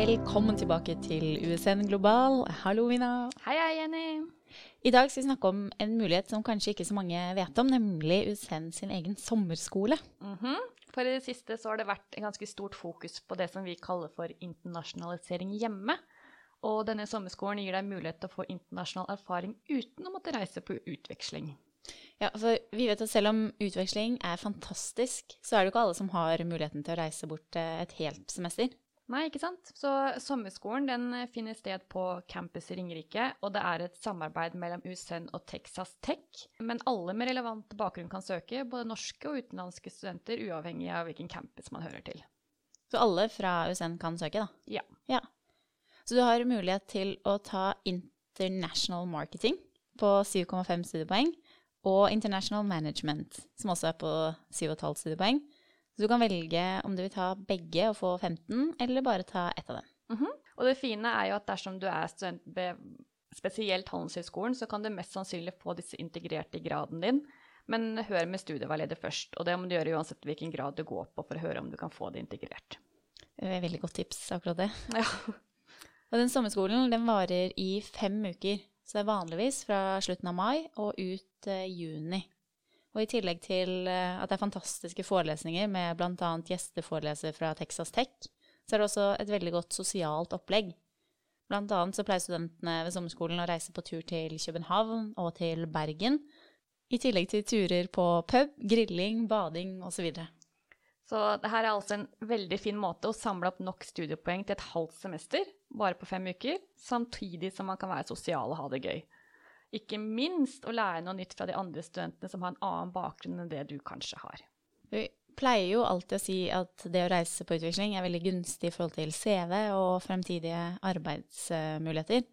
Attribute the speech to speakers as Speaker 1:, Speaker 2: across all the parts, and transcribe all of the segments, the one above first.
Speaker 1: Velkommen tilbake til USN Global. Hallo, Mina.
Speaker 2: Hei, hei, Jenny.
Speaker 1: I dag skal vi snakke om en mulighet som kanskje ikke så mange vet om, nemlig USN sin egen sommerskole.
Speaker 2: Mm -hmm. For i det siste så har det vært en ganske stort fokus på det som vi kaller for internasjonalisering hjemme. Og denne sommerskolen gir deg mulighet til å få internasjonal erfaring uten å måtte reise på utveksling.
Speaker 1: Ja, for vi vet at Selv om utveksling er fantastisk, så er det jo ikke alle som har muligheten til å reise bort et helt semester.
Speaker 2: Nei, ikke sant. Så sommerskolen den eh, finner sted på campus i Ringerike, og det er et samarbeid mellom USN og Texas Tech. Men alle med relevant bakgrunn kan søke, både norske og utenlandske studenter, uavhengig av hvilken campus man hører til.
Speaker 1: Så alle fra USN kan søke, da?
Speaker 2: Ja.
Speaker 1: ja. Så du har mulighet til å ta International Marketing på 7,5 studiepoeng, og International Management, som også er på 7,5 studiepoeng. Så du kan velge om du vil ta begge og få 15, eller bare ta ett av dem.
Speaker 2: Mm -hmm. Og det fine er jo at dersom du er student ved spesielt Handelshøyskolen, så kan du mest sannsynlig få disse integrert i graden din. Men hør med studieveileder først, og det må du gjøre uansett hvilken grad du går på for å høre om du kan få det integrert.
Speaker 1: Det er et veldig godt tips, akkurat det.
Speaker 2: Ja.
Speaker 1: og den sommerskolen den varer i fem uker, så det er vanligvis fra slutten av mai og ut uh, juni. Og i tillegg til eh, at det er fantastiske forelesninger med bl.a. gjesteforeleser fra Texas Tech, så er det også et veldig godt sosialt opplegg. Blant annet så pleier studentene ved sommerskolen å reise på tur til København og til Bergen, i tillegg til turer på pub, grilling, bading osv.
Speaker 2: Så, så det her er altså en veldig fin måte å samle opp nok studiepoeng til et halvt semester, bare på fem uker, samtidig som man kan være sosial og ha det gøy. Ikke minst å lære noe nytt fra de andre studentene som har en annen bakgrunn enn det du kanskje har.
Speaker 1: Vi pleier jo alltid å si at det å reise på utvikling er veldig gunstig i forhold til CV og fremtidige arbeidsmuligheter.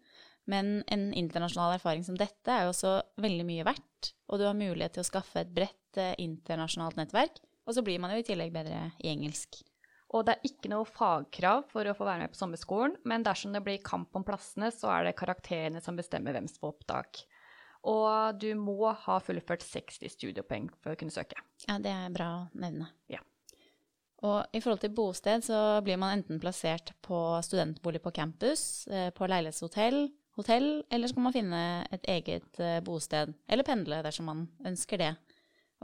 Speaker 1: Men en internasjonal erfaring som dette er jo også veldig mye verdt. Og du har mulighet til å skaffe et bredt eh, internasjonalt nettverk. Og så blir man jo i tillegg bedre i engelsk.
Speaker 2: Og det er ikke noe fagkrav for å få være med på sommerskolen, men dersom det blir kamp om plassene, så er det karakterene som bestemmer hvem som får opptak. Og du må ha fullført 60 studiepoeng for å kunne søke.
Speaker 1: Ja, det er bra å nevne.
Speaker 2: Ja.
Speaker 1: Og i forhold til bosted så blir man enten plassert på studentbolig på campus, eh, på leilighetshotell, hotell, eller så kan man finne et eget eh, bosted, eller pendle dersom man ønsker det.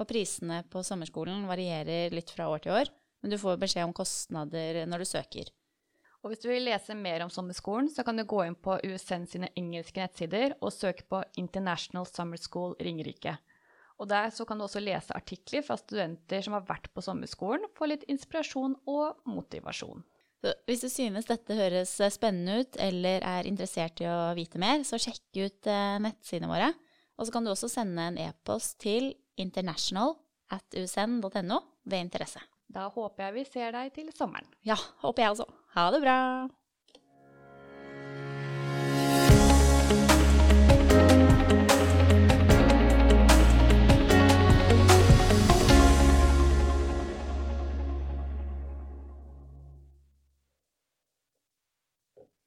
Speaker 1: Og prisene på sommerskolen varierer litt fra år til år men du får beskjed om kostnader når du søker.
Speaker 2: Og hvis du vil lese mer om sommerskolen, så kan du gå inn på USN sine engelske nettsider og søke på International Summer School Ringerike. Og der så kan du også lese artikler fra studenter som har vært på sommerskolen, få litt inspirasjon og motivasjon.
Speaker 1: Så hvis du synes dette høres spennende ut, eller er interessert i å vite mer, så sjekk ut eh, nettsidene våre. Og så kan du også sende en e-post til international at usn.no ved interesse.
Speaker 2: Da håper jeg vi ser deg til sommeren.
Speaker 1: Ja, håper jeg også. Ha det bra.